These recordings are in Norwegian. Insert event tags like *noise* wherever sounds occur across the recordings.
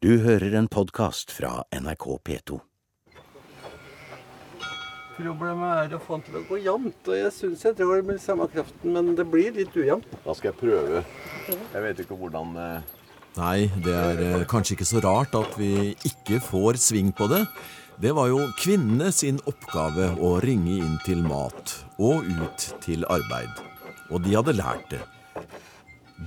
Du hører en podkast fra NRK P2. Problemet er å få den til å gå jevnt, og jeg syns jeg drar med samme kraften, men det blir litt ujevnt. Da skal jeg prøve. Jeg vet ikke hvordan eh, Nei, det er eh, kanskje ikke så rart at vi ikke får sving på det. Det var jo kvinnene sin oppgave å ringe inn til mat og ut til arbeid. Og de hadde lært det.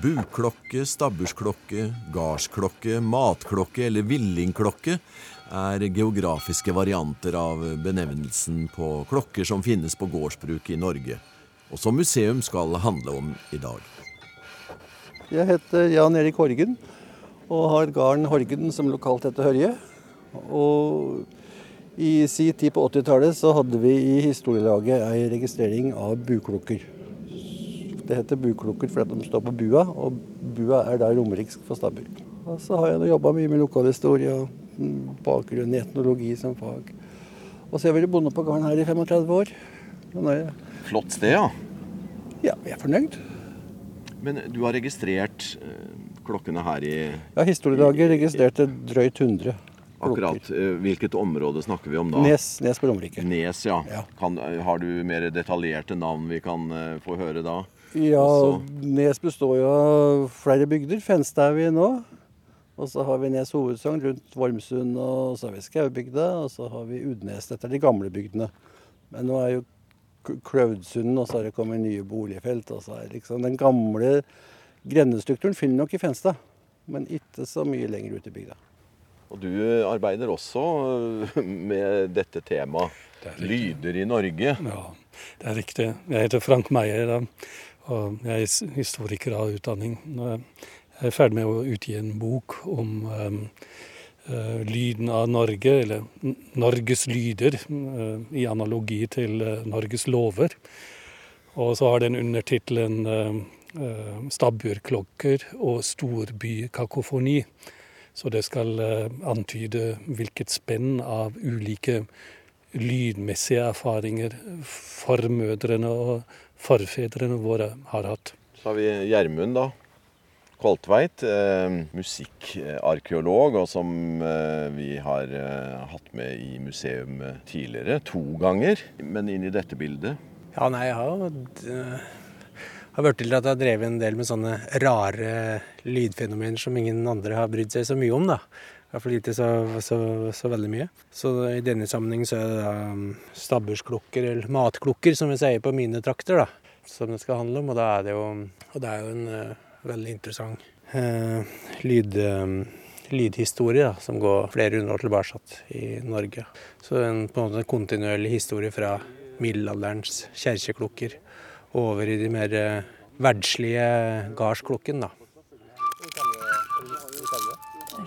Buklokke, stabbursklokke, gardsklokke, matklokke eller villingklokke er geografiske varianter av benevnelsen på klokker som finnes på gårdsbruk i Norge, og som museum skal handle om i dag. Jeg heter Jan Erik Horgen og har gården Horgen som lokalt heter Hørje. Og i si tid på 80-tallet så hadde vi i historielaget ei registrering av buklokker. Det heter buklokker fordi de står på bua, og bua er da romeriksk for stabbur. Og så har jeg jobba mye med lokalhistorie og mm, bakgrunn i etnologi som fag. Og så har jeg vært bonde på gården her i 35 år. Jeg, Flott sted, ja. ja, jeg er fornøyd. Men du har registrert eh, klokkene her i Ja, Historielaget registrerte drøyt 100 akkurat klokker. Akkurat, Hvilket område snakker vi om da? Nes, Nes på Romerike. Nes, ja. Ja. Kan, eh, har du mer detaljerte navn vi kan eh, få høre da? Ja, Nes består jo av flere bygder. Fenstad er vi nå. Og så har vi Nes hovedsogn rundt Vormsund, og så har vi Skaubygda, og så har vi Udnes. Dette er de gamle bygdene. Men nå er jo K- og så har det kommet nye boligfelt. Og så er liksom den gamle grendestrukturen finner nok i Fenstad, men ikke så mye lenger ute i bygda. Og du arbeider også eh, med dette temaet. Det er. Lyder i Norge. Ja, det er riktig. Jeg heter Frank Meyer, da, og jeg er historiker av utdanning. Jeg er ferdig med å utgi en bok om um, uh, lyden av Norge, eller Norges lyder, uh, i analogi til uh, Norges lover. Og så har den undertittelen stabburklokker og storbykakofoni. Så det skal antyde hvilket spenn av ulike lydmessige erfaringer formødrene og forfedrene våre har hatt. Så har vi Gjermund, da. Koltveit, eh, musikkarkeolog, og som eh, vi har eh, hatt med i museum eh, tidligere. To ganger. Men inn i dette bildet. Ja, nei, jeg har eh, har vært til at jeg har drevet en del med sånne rare lydfenomener som ingen andre har brydd seg så mye om, da. I hvert ikke så, så, så veldig mye. Så i denne sammenheng så er det da um, stabbursklokker, eller matklokker, som vi sier på mine trakter, da. Som det skal handle om. Og da er det jo, og det er jo en uh, veldig interessant uh, lyd... eh, lydhistorie da, som går flere hundre år tilbake i Norge. Så en på en måte en kontinuerlig historie fra middelalderens kjerkeklokker over i de mer eh, verdslige gardsklokken. da.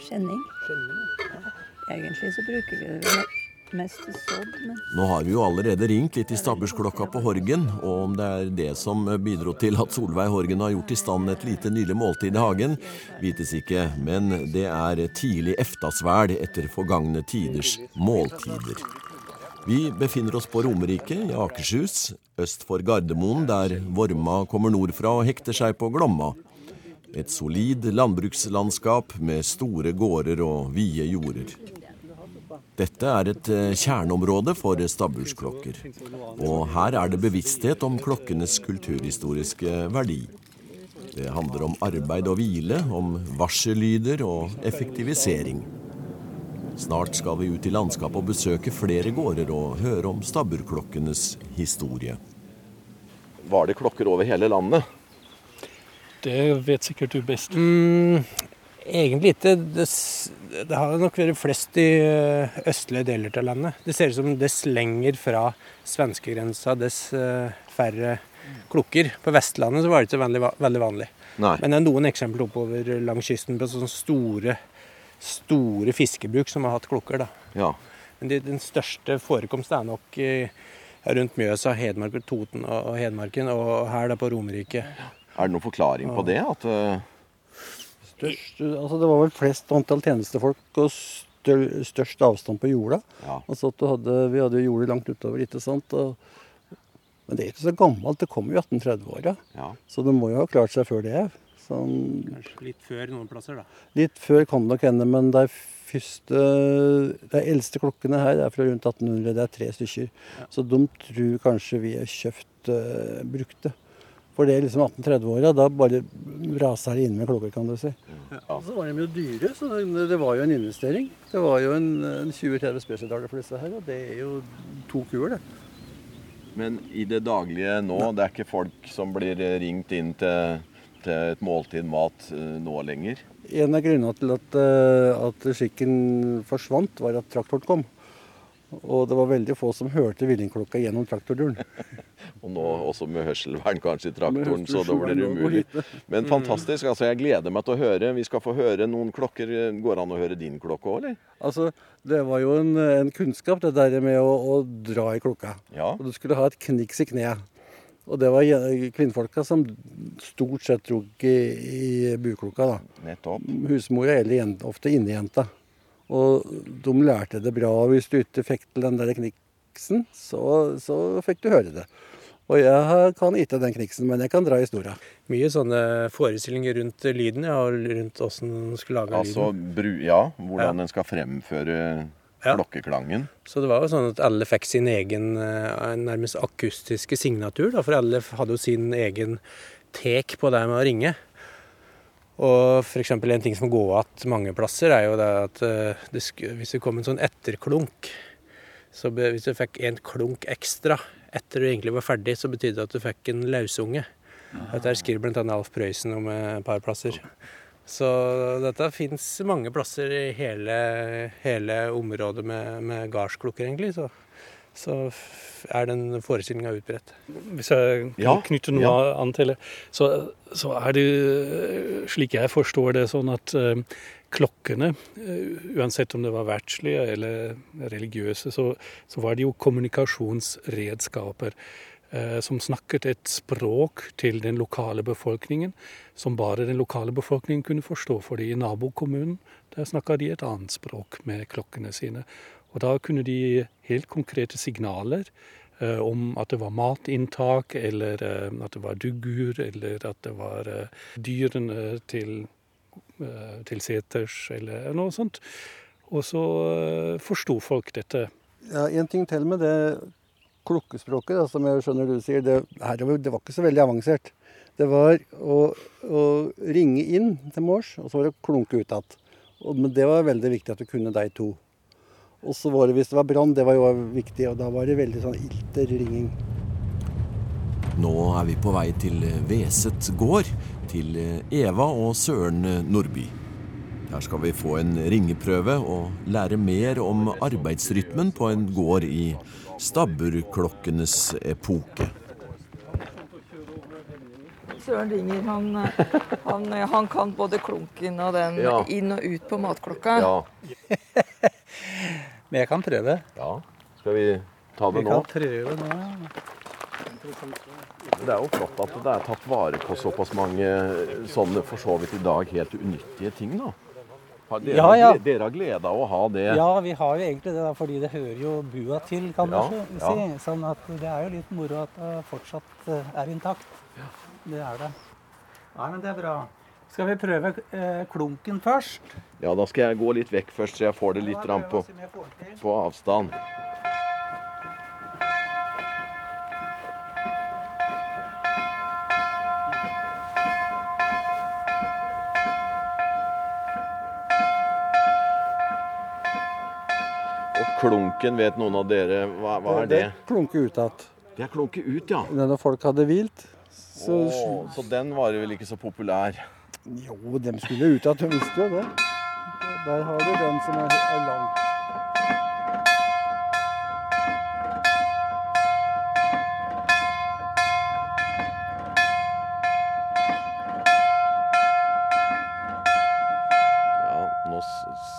Skjenning. Egentlig så bruker vi det mest til sådd, men Nå har vi jo allerede ringt litt i stabbursklokka på Horgen, og om det er det som bidro til at Solveig Horgen har gjort i stand et lite nylig måltid i hagen, vites ikke, men det er tidlig eftasvæl etter forgangne tiders måltider. Vi befinner oss på Romerike i Akershus, øst for Gardermoen, der Vorma kommer nordfra og hekter seg på Glomma. Et solid landbrukslandskap med store gårder og vide jorder. Dette er et eh, kjerneområde for stabbursklokker. Og her er det bevissthet om klokkenes kulturhistoriske verdi. Det handler om arbeid og hvile, om varsellyder og effektivisering. Snart skal vi ut i landskapet og besøke flere gårder og høre om stabburklokkenes historie. Var det klokker over hele landet? Det vet sikkert du best. Mm, egentlig ikke. Det, det har nok vært flest i eh, østlige deler av landet. Det ser ut som dess lenger fra svenskegrensa, dess eh, færre klokker. På Vestlandet så var det ikke veldig, veldig vanlig. Nei. Men det er noen eksempler oppover langs kysten på sånne store, store fiskebruk som har hatt klokker. da. Ja. Men det, den største forekomsten er nok rundt Mjøsa, Hedmark, Toten og og Hedmarken, og her da på Romerike. Er det noen forklaring på det? At uh... Størst, altså det var vel flest antall tjenestefolk og stør, størst avstand på jorda. Ja. Altså at du hadde, vi hadde jo jordet langt utover, ikke sant. Og, men det er ikke så gammelt, det kom jo i 1830-åra. Ja. Så det må jo ha klart seg før det. Sånn, Kanskje litt før noen plasser, da. litt før kan det nok hende, men de første De eldste klokkene her er fra rundt 1800. Det er tre stykker. Så de tror kanskje vi har kjøpt uh, brukte. For det er liksom 1830-åra. Da bare raser det inn med klokker, kan du si. Og så var de jo dyre, så det, det var jo en investering. Det var jo en, en 20-30 spesialdaler for disse her, og det er jo to kuer, det. Men i det daglige nå, det er ikke folk som blir ringt inn til, til et måltid mat eh, nå lenger? En av grunnene til at, eh, at skikken forsvant, var at traktoren kom. Og det var veldig få som hørte villingklokka gjennom traktorduren. *laughs* Og nå også med hørselvern kanskje i traktoren, så da blir det umulig. Men fantastisk. altså Jeg gleder meg til å høre. Vi skal få høre noen klokker. Går det an å høre din klokke òg, eller? Altså, Det var jo en, en kunnskap, det der med å, å dra i klokka. Ja. Og du skulle ha et kniks i kneet. Og det var kvinnfolka som stort sett drog i, i buklokka. da. Nettopp. Husmora eller ofte innejenta. Og de lærte det bra. Hvis du ikke fikk til den der kniksen, så, så fikk du høre det. Og jeg kan ikke den kniksen, men jeg kan dra historia. Mye sånne forestillinger rundt lyden, ja, og rundt åssen man skulle lage Altså, lyden. bru, ja, hvordan en skal fremføre Ja. klokkeklangen. Så det var jo sånn at alle fikk sin egen eh, nærmest akustiske signatur, da, for alle hadde jo sin egen tek på det med å ringe. Og f.eks. en ting som går igjen mange plasser, er jo det at eh, det hvis det kom en sånn etterklunk så Hvis du fikk en klunk ekstra etter du egentlig var ferdig, så betydde det at du fikk en lausunge. Dette skriver bl.a. Alf Prøysen om et par plasser. Så dette fins mange plasser i hele, hele området med, med gardsklukker, egentlig. Så, så er den forestillinga utbredt. Hvis jeg Ja, knytte noe ja. an til det, så, så er det slik jeg forstår det, sånn at eh, klokkene, eh, uansett om det var verdslige eller religiøse, så, så var det jo kommunikasjonsredskaper eh, som snakket et språk til den lokale befolkningen som bare den lokale befolkningen kunne forstå. fordi i nabokommunen der snakka de et annet språk med klokkene sine. Og da kunne de gi helt konkrete signaler eh, om at det var matinntak, eller eh, at det var duggur, eller at det var eh, dyrene til, til seters, eller noe sånt. Og så forsto folk dette. Ja, En ting til med det klokkespråket, da, som jeg skjønner du sier. Det, her, det var ikke så veldig avansert. Det var å, å ringe inn til mors, og så var det å klunke ut igjen. Men det var veldig viktig at du kunne de to. Og så var det hvis det var brann, det var jo viktig, og da var det veldig sånn ilter ringing. Nå er vi på vei til Veset gård, til Eva og Søren Nordby. Her skal vi få en ringeprøve og lære mer om arbeidsrytmen på en gård i stabburklokkenes epoke. Søren ringer. Han, han, han kan både klunken og den Ja. inn og ut på matklokka. Ja. *laughs* Men jeg kan prøve. ja. Skal vi ta det Vi nå? kan prøve nå. ja. Det er jo flott at det er tatt vare på såpass mange sånne for så vidt i dag helt unyttige ting, da. Dere, Ja, ja. dere har glede av å ha det? Ja, vi har jo egentlig det, da, fordi det hører jo bua til, kan du ja. si. Sånn at det er jo litt moro at det fortsatt eh, er intakt. Det er det. Nei, men det er bra. Skal vi prøve eh, klunken først? Ja, da skal jeg gå litt vekk først, så jeg får det litt grann på, på avstand. Og klunken, vet noen av dere, hva, hva er det? Klunke ut igjen. Det er klunke ut, ja. Når folk hadde hvilt, så Åh, så den var vel ikke så populær. Jo, dem skulle ut igjen. Du visste jo det. Der har du den som er, er lang. Ja, nå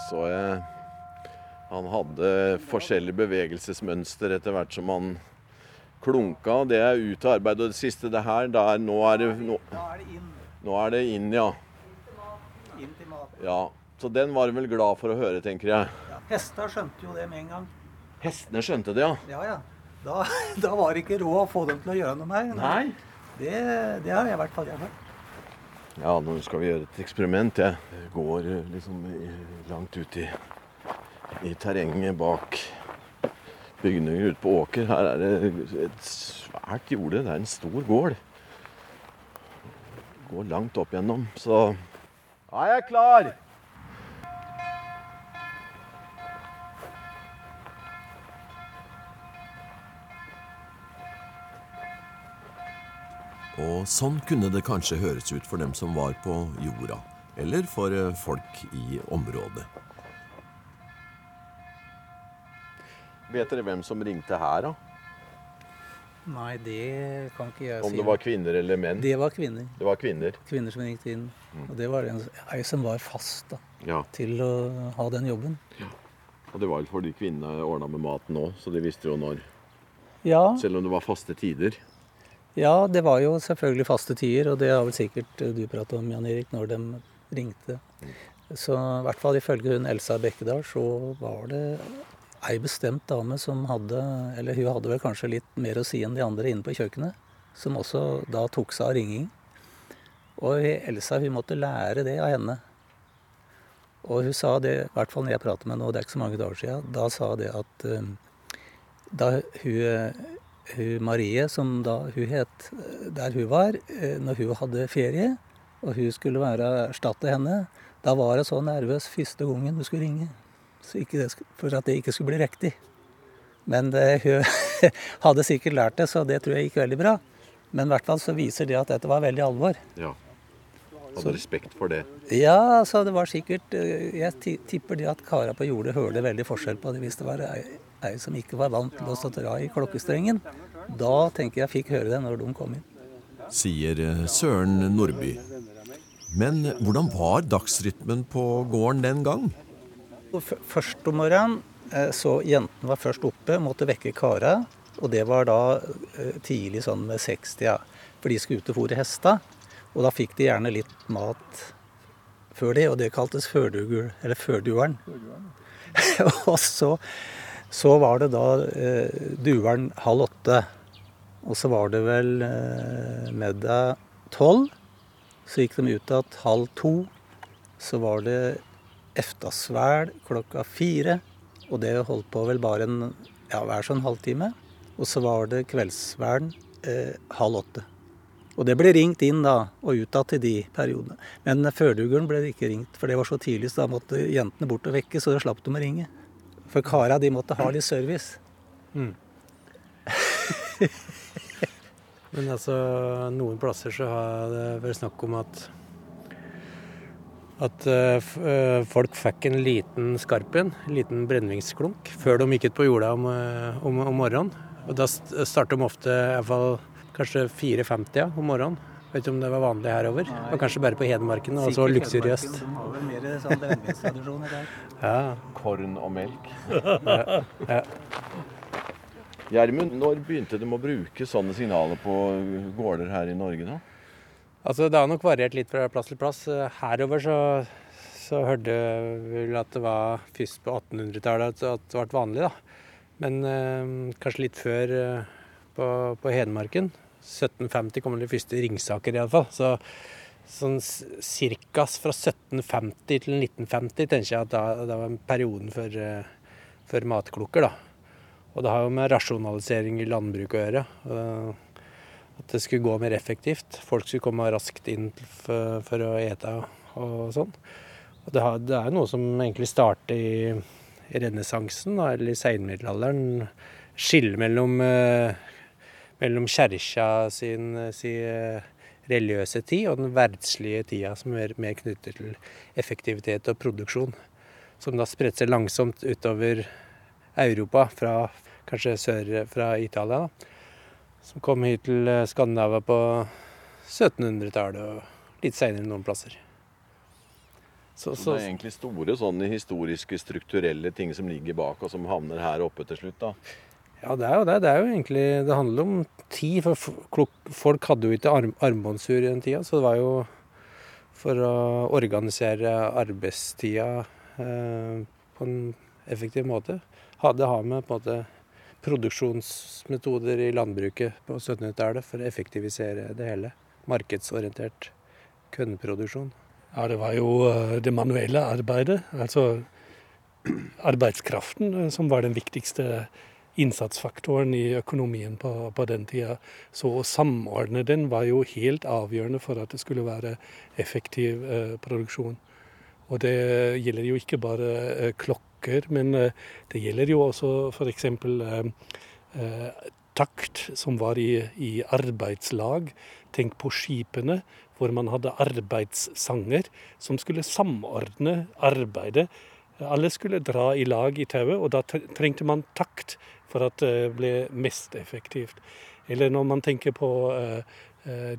så jeg Han hadde forskjellig bevegelsesmønster etter hvert som han klunka. Det er ut av arbeid. Og det siste, det her, der, nå er det nå, Da er det inn. Nå er det inn, ja. Inn til maten. ja. Så den var hun vel glad for å høre, tenker jeg. Ja, Hester skjønte jo det med en gang. Hestene skjønte det, ja. Ja, ja. Da, *laughs* da var det ikke råd å få dem til å gjøre noe mer. Nei. Det, det har jeg i hvert fall gjort. Ja, nå skal vi gjøre et eksperiment. Jeg går eh, liksom langt ut i, i terrenget bak bygninger ute på åker. Her er det et svært jorde. Det er en stor gård. Går langt opp gjennom, så Ja, jeg er klar! Og sånn kunne det kanskje høres ut for dem som var på jorda, eller for eh, folk i området. Vet dere hvem som ringte her, da? Nei, det kan ikke jeg si. Om det var kvinner eller menn? Det var kvinner. Det var kvinner. Kvinner som ringte inn. Og det var en, ei som var fast da, Ja. til å ha den jobben. Og det var vel fordi kvinnene ordna med maten òg, så de visste jo når. Ja, Selv om det var faste tider. ja, det var jo selvfølgelig faste tider, og det har vel sikkert eh, du pratet om, Jan Erik, når de ringte. Så i hvert fall ifølge hun Elsa Bekkedal, så var det ei bestemt dame som hadde, eller hun hadde vel kanskje litt mer å si enn de andre inne på kjøkkenet, som også da tok seg av ringing. Og Elsa hun måtte lære det av henne. Og hun sa det, i hvert fall når jeg prater med henne, og det er ikke så mange dager siden, da sa det at eh, da hun, hun Marie, som da hun het der hun var, eh, når hun hadde ferie, og hun skulle være erstatte henne, da var hun så nervøs første gangen hun skulle ringe, det, for at det ikke skulle bli riktig. Men det, *laughs* hun hadde sikkert lært det, så det tror jeg gikk veldig bra. Men i hvert fall så viser det at dette var veldig alvor. Ja. Hadde respekt for det. Ja, så det var sikkert eh, Jeg tipper det at kara på jordet hørte veldig forskjell på det hvis det var ei, ei som ikke var vant til å stå dra i klokkestrengen. Da tenker jeg fikk høre det når de kom inn. Sier eh, Søren Nordby. Men hvordan var dagsrytmen på gården den gang? Først om morgenen eh, så jentene var først oppe, måtte vekke kara. Og det var da eh, tidlig sånn med 60, for de skulle ut og fôre hesta. Og da fikk de gjerne litt mat før de, og det kaltes førdugul, eller førdueren. *laughs* og så, så var det da eh, dueren halv åtte. Og så var det vel eh, middag tolv. Så gikk de ut igjen halv to. Så var det eftasvæl klokka fire. Og det holdt på vel bare en ja, hver sånn halvtime. Og så var det kveldsverden eh, halv åtte. Og det ble ringt inn da, og ut igjen til de periodene. Men førdugeren ble det ikke ringt, for det var så tidlig, så da måtte jentene bort og vekke, så da slapp de å ringe. For kara de måtte ha litt service. *laughs* Men altså, noen plasser så har det vært snakk om at at eh, eh, folk fikk en liten skarp en liten brennevinsklunk, før de gikk ut på jorda om, eh, om, om morgenen. Og da st- starter de ofte i hvert fall kanskje 4.50 om morgenen. Vet ikke om det var vanlig herover. Det var kanskje bare på Hedmarken, og så luksuriøst. Sånn. *laughs* Ja, Korn og melk. ja, ja. Gjermund, når begynte de å bruke sånne signaler på gårder her i Norge, da? Altså, det har nok variert litt fra plass til plass. Herover så, så hørte vi vel at det var først på 1800-tallet at det ble vanlig, da. Men eh, kanskje litt før eh, på, på Hedmarken. 1750 kommer de første ringsaker iallfall. Så sånn cirka fra 1750 til 1950 tenker jeg at da, det var perioden for, eh, for matklokker, da. Og det har jo med rasjonalisering i landbruket å gjøre. Og at det skulle gå mer effektivt. Folk skulle komme raskt inn for, for å ete og sånn. Og det, har, det er noe som egentlig starter i, i renessansen, eller i seinmiddelalderen. Skillet mellom, eh, mellom kjerka sin, sin eh, religiøse tid og den verdslige tida, som er mer knyttet til effektivitet og produksjon. Som da spredte seg langsomt utover Europa, fra kanskje sør fra Italia. da som kom hit til Skandinava Skandinavia på 1700-tallet og litt seinere noen plasser. Så, Så så, det er egentlig store sånne historiske, strukturelle ting som ligger bak, og som havner her oppe til slutt, da. ja, det er jo det. Det er jo egentlig Det handler om tid. For folk hadde jo ikke arm, armbåndsur i den tida, så det var jo for å organisere arbeidstida eh, på en effektiv måte. Hadde har med på en måte produksjonsmetoder i landbruket på 1700-tallet for å effektivisere det hele. Markedsorientert Kønneproduksjon. Ja, det var jo eh, det manuelle arbeidet, altså *clears throat* arbeidskraften, eh, som var den viktigste innsatsfaktoren i økonomien på, på den tida. Så å samordne den var jo helt avgjørende for at det skulle være effektiv eh, produksjon. Og det gjelder jo ikke bare eh, klokker, men eh, det gjelder jo også f.eks. Eh, eh, takt, som var i, i arbeidslag. Tenk på skipene, hvor man hadde arbeidssanger som skulle samordne arbeidet. Alle skulle dra i lag i tauet, og da trengte man takt for at det ble mest effektivt. Eller når man tenker på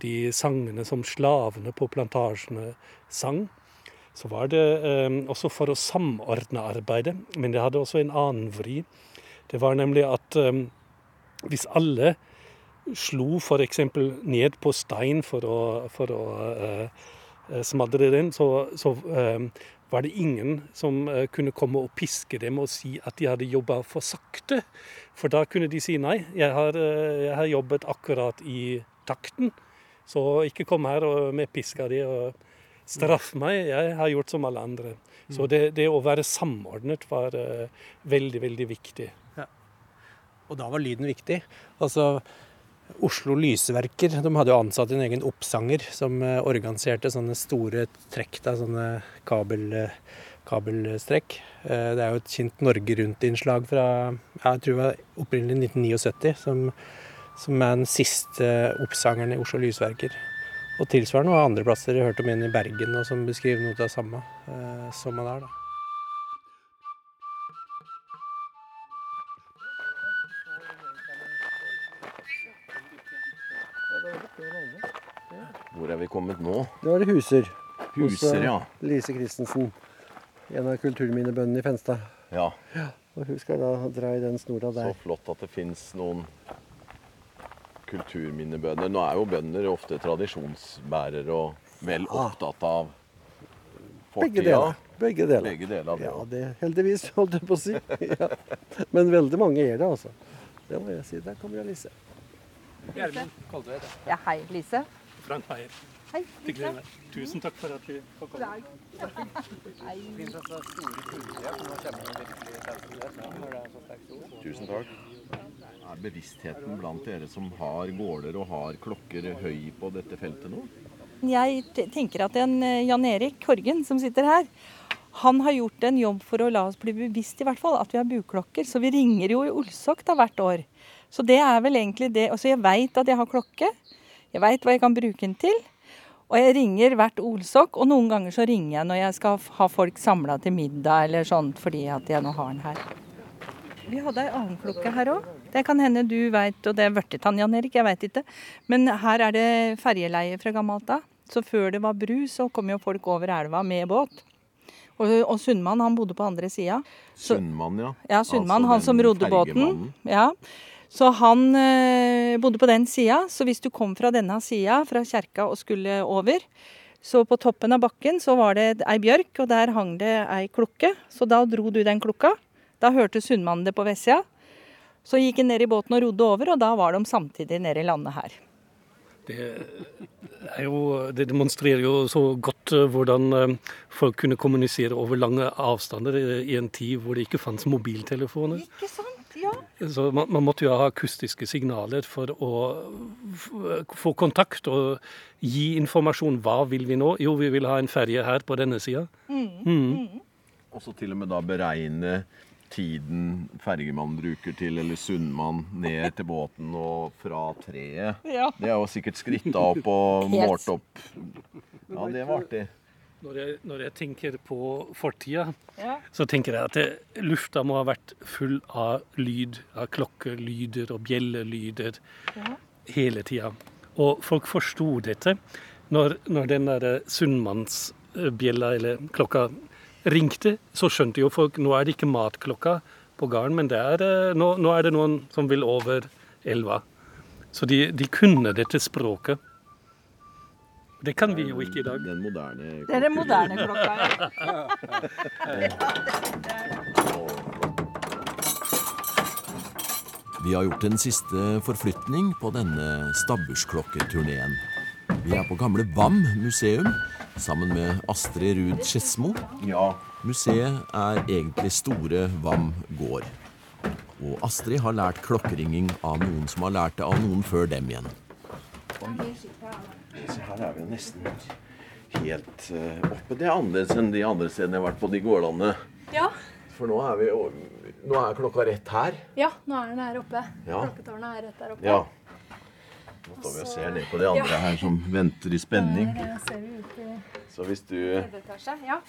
de sangene som slavene på plantasjene sang, så var det eh, også for å samordne arbeidet. Men det hadde også en annen vri. Det var nemlig at eh, hvis alle slo f.eks. ned på stein for å, for å eh, smadre den, så, så uh, var det ingen som uh, kunne komme og piske dem og si at de hadde jobba for sakte. For da kunne de si nei, jeg har, jeg har jobbet akkurat i takten. Så ikke kom her med piska di og straff meg, jeg har gjort som alle andre. Så det, det å være samordnet var veldig, veldig viktig. Ja. Og da var lyden viktig. Altså, Oslo Lysverker de hadde jo ansatt en egen oppsanger som organiserte sånne store trekk, da, sånne kabel, kabelstrekk. Det er jo et kjent Norge Rundt-innslag fra jeg tror det var opprinnelig 1979, som, som er den siste oppsangeren i Oslo Lysverker. Og tilsvarende var andre plasser. Jeg hørte om en i Bergen og som beskriver noe av det samme eh, som man er. da. Hvor er vi kommet nå? Nå er det Huser. Huser, ja. Lise Christensen. En av kulturminnebøndene i Fenstad. Ja, Og hun skal da dra i den snora Så flott at det fins noen kulturminnebønder. Nå er jo bønder ofte tradisjonsbærere og vel opptatt av Begge fortida. deler. Begge deler. Begge deler av det. Ja, det heldigvis, holdt jeg på å si. *laughs* Ja. Men veldig mange er det, altså. Det må jeg si. Der kommer Alice. Ja, hei, Lise. Frank Meyer. Hei, meg. Tusen takk for at vi fikk komme. Tusen takk. Er bevisstheten blant dere som har gårder og har klokker, høy på dette feltet nå? Jeg tenker at en eh, Jan Erik Korgen som sitter her, han har gjort en jobb for å la oss bli bevisst i hvert fall at vi har buklokker. Så vi ringer jo i Olsok da hvert år. Så det er vel egentlig det. Altså jeg veit at jeg har klokke. Jeg veit hva jeg kan bruke den til. Og jeg ringer hvert Olsok, og noen ganger så ringer jeg når jeg skal ha folk samla til middag eller sånt, fordi at jeg nå har den her. Vi hadde ei annen klokke her òg. Det kan hende du veit, og det er Vørtetann, Jan Erik, jeg veit ikke. Men her er det ferjeleie fra gammelt av. Så før det var bru, så kom jo folk over elva med båt. Og, og Sundmann, han bodde på andre sida. Sundmann, ja. Ja, Sundmann, Altså han som rodde båten. Ja. Så han eh, bodde på den sida. Så hvis du kom fra denne sida, fra kjerka og skulle over, så på toppen av bakken så var det ei bjørk, og der hang det ei klokke. Så da dro du den klokka. Da hørte Sundmannen det på vestsida. Så gikk han ned i båten og rodde over, og da var de samtidig nede i landet her. Det, er jo, det demonstrerer jo så godt eh, hvordan eh, folk kunne kommunisere over lange avstander i, i en tid hvor det ikke fantes mobiltelefoner. Ikke sant? Ja. Så man, man måtte jo ha akustiske signaler for å få kontakt og gi informasjon. Hva vil vi nå? Jo, vi vil ha en ferje her på denne sida. Mm. Og så til og med da beregne tiden fergemannen bruker til, eller Sundmann, ned til båten og fra treet. Ja. Det er jo sikkert skritta opp og *laughs* målt opp. Ja, det var artig. Når jeg, når jeg tenker på fortida, Ja. så tenker jeg at det, lufta må ha vært full av lyd, av klokkelyder og bjellelyder Ja. hele tida. Og folk forsto dette når, når den der sunnmannsbjella, eller klokka, ringte. Så skjønte jo folk nå er det ikke matklokka på gården, men det er, eh, nå, nå er det noen som vil over elva. Så de, de kunne dette språket. Det kan vi jo ikke i dag. Den moderne Det er den moderne klokka. Ja. Vi har gjort en siste forflytning på denne stabbursklokketurneen. Vi er på gamle VAM museum sammen med Astrid Ruud Skedsmo. Ja. Museet er egentlig Store VAM gård. Og Astrid har lært klokkeringing av noen som har lært det av noen før dem igjen. Se, her er vi jo nesten helt eh, oppe. Det er annerledes enn de andre stedene jeg har vært på de gårdene. Ja. For nå er, vi, nå er klokka rett her. ja, nå er den her oppe. Ja. Klokketårnet er rett der oppe. Ja. Nå står vi og ser ned på de andre Ja. her som venter i spenning. Der ser vi Så hvis du tredje etasje. Ja.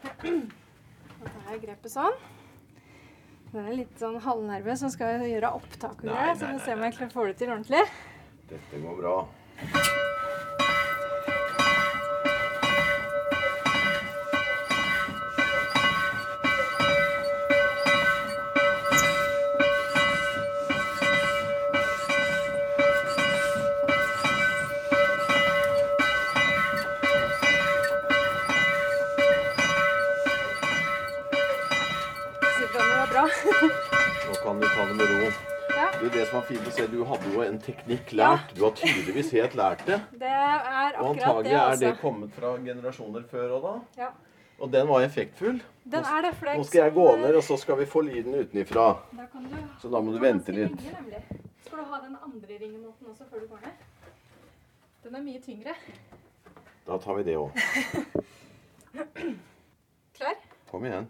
Da tar jeg grepet sånn. Den er litt sånn halvnerve som skal gjøre opptak og greier. Så vi se om jeg får det til ordentlig. Dette går bra. Jo en teknikk lært. Du har tydeligvis helt lært det. Det er Og antagelig er det altså. kommet fra generasjoner før òg, da. Ja. Og den var effektfull. Den er det, for det Nå skal jeg gå ned, og så skal vi få lyden utenifra. Da kan du Så da må du vente litt. nemlig. Skal du ha den andre ringemåten også før du går ned? Den er mye tyngre. Da tar vi det òg. Klar? Kom igjen.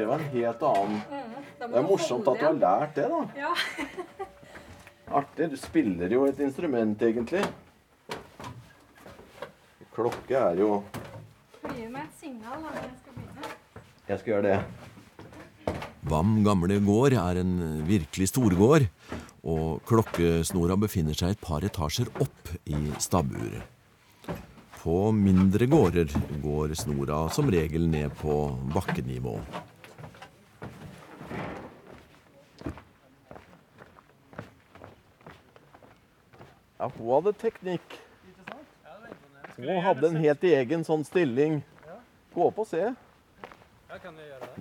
Det var en helt annen mm, Det er morsomt at du har lært det, da. Ja. *laughs* Artig. Du spiller jo et instrument, egentlig. Klokke er jo Du gir meg et signal da, når jeg skal begynne. Jeg skal gjøre det. VAM gamle gård er en virkelig storgård, og klokkesnora befinner seg et par etasjer opp i stabburet. På mindre gårder går snora som regel ned på bakkenivå. Hun hadde teknikk. Hun hadde en helt egen sånn stilling. Gå opp og se.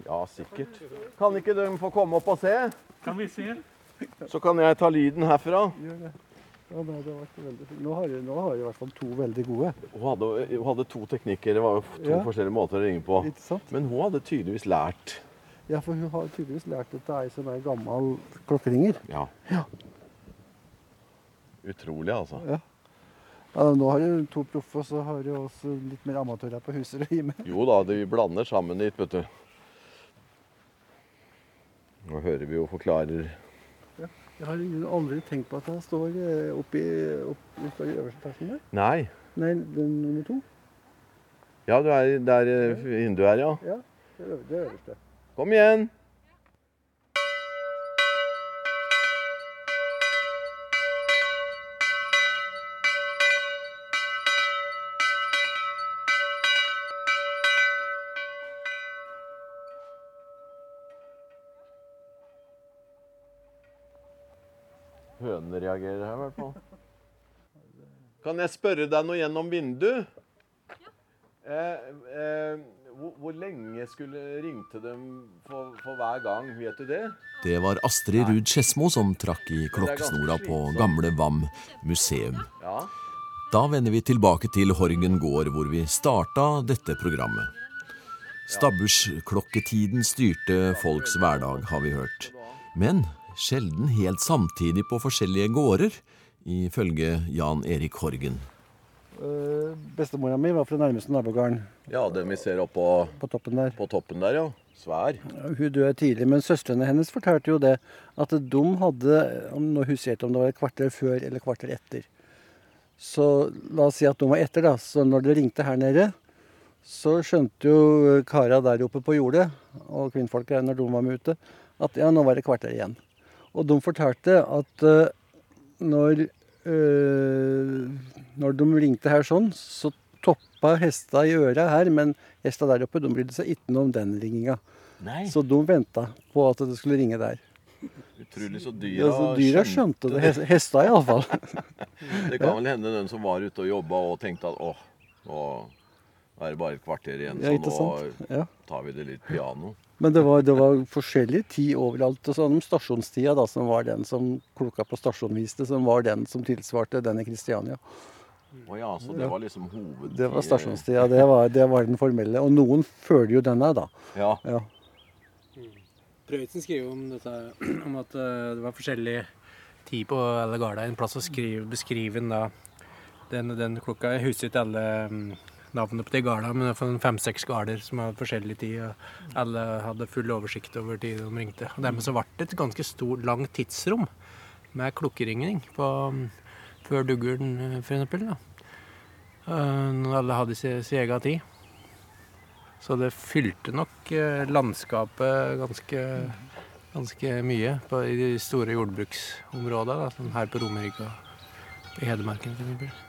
Ja, sikkert. Kan ikke de få komme opp og se? Kan vi se? Så kan jeg ta lyden herfra. Det. Ja, det har vært veldig fint. Nå har, jeg- nå har jeg i hvert fall to veldig gode. Hun hadde, hun hadde to teknikker. Det var jo to Ja. forskjellige måter å ringe på. Men hun hadde tydeligvis lært. Ja, for hun har tydeligvis lært dette ei som er gammel klokkeringer. Ja. Ja. Utrolig, altså. Ja. Ja, nå har du to proffe, og så har du også litt mer amatører på huset å gi med. Jo da, vi blander sammen litt, vet du. Nå hører vi jo forklarer Jeg har aldri tenkt på at han står eh, oppi, opp, står i øverste etasjen der. Nei. Nei, den nummer to. Ja, du er der eh, vinduet er, ja. Ja, det er øver- det er øverste. Kom igjen. Reagerer her, i hvert fall. Kan jeg spørre deg noe gjennom vinduet? Eh, eh, hvor, hvor lenge skulle ringte dem for, for hver gang? Vet du det? Det var Astrid Ruud Skedsmo som trakk i klokkesnora på gamle VAM museum. Ja. Da vender vi tilbake til Horgen gård, hvor vi starta dette programmet. Stabbursklokketiden styrte folks hverdag, har vi hørt. Men sjelden helt samtidig på forskjellige gårder, ifølge Jan Erik Horgen. Uh, Bestemora mi var fra nærmeste nabogården. Ja, den vi ser oppå på toppen der. På toppen der, ja. Svær. Hun døde tidlig, men søstrene hennes fortalte jo det. At de hadde Nå husker jeg ikke om det var et kvarter før eller kvarter etter. Så la oss si at de var etter, da. Så når det ringte her nede, så skjønte jo kara der oppe på jordet, og kvinnfolka når de var med ute, at ja, nå var det kvarter igjen. Og de fortalte at eh, når, eh, når de ringte her sånn, så toppa hesta i øra her, men hesta der oppe de brydde seg ikke noe om den ringinga. Nei. Så de venta på at det skulle ringe der. Utrolig så Ja, dyra så dyra skjønte det. Hes- Hesta iallfall. *laughs* Det kan vel hende den som var ute og jobba og tenkte at åh, nå er det bare et kvarter igjen, så ja, nå? Ja. tar vi det litt piano. Men det var, det var forskjellig tid overalt. og sånn Stasjonstida, da, som var den som klokka på stasjonen viste, som var den som tilsvarte den i Kristiania. Å ja, så det var liksom hovedtida? Det var stasjonstida. Det var, det var den formelle. Og noen følger jo denne, da. Ja. Ja. Prøysen skriver om dette, *clears throat* om at eh, det var forskjellig tid på alle garda. En plass å skrive, beskrive den da. Den, den klokka Jeg husker ikke alle navnene på de garda, men fem-seks garder som hadde forskjellig tid. og Alle hadde full oversikt over tid de ringte. Og Dermed så ble det et ganske stort, langt tidsrom med klokkeringing på, mm, før duggeren, eh, for eksempel. Da. Eh, alle hadde sin, egen tid. Så det fylte nok eh, landskapet ganske, ganske mye på, i de store jordbruksområdene, som her på Romerike og i Hedmarken f.eks.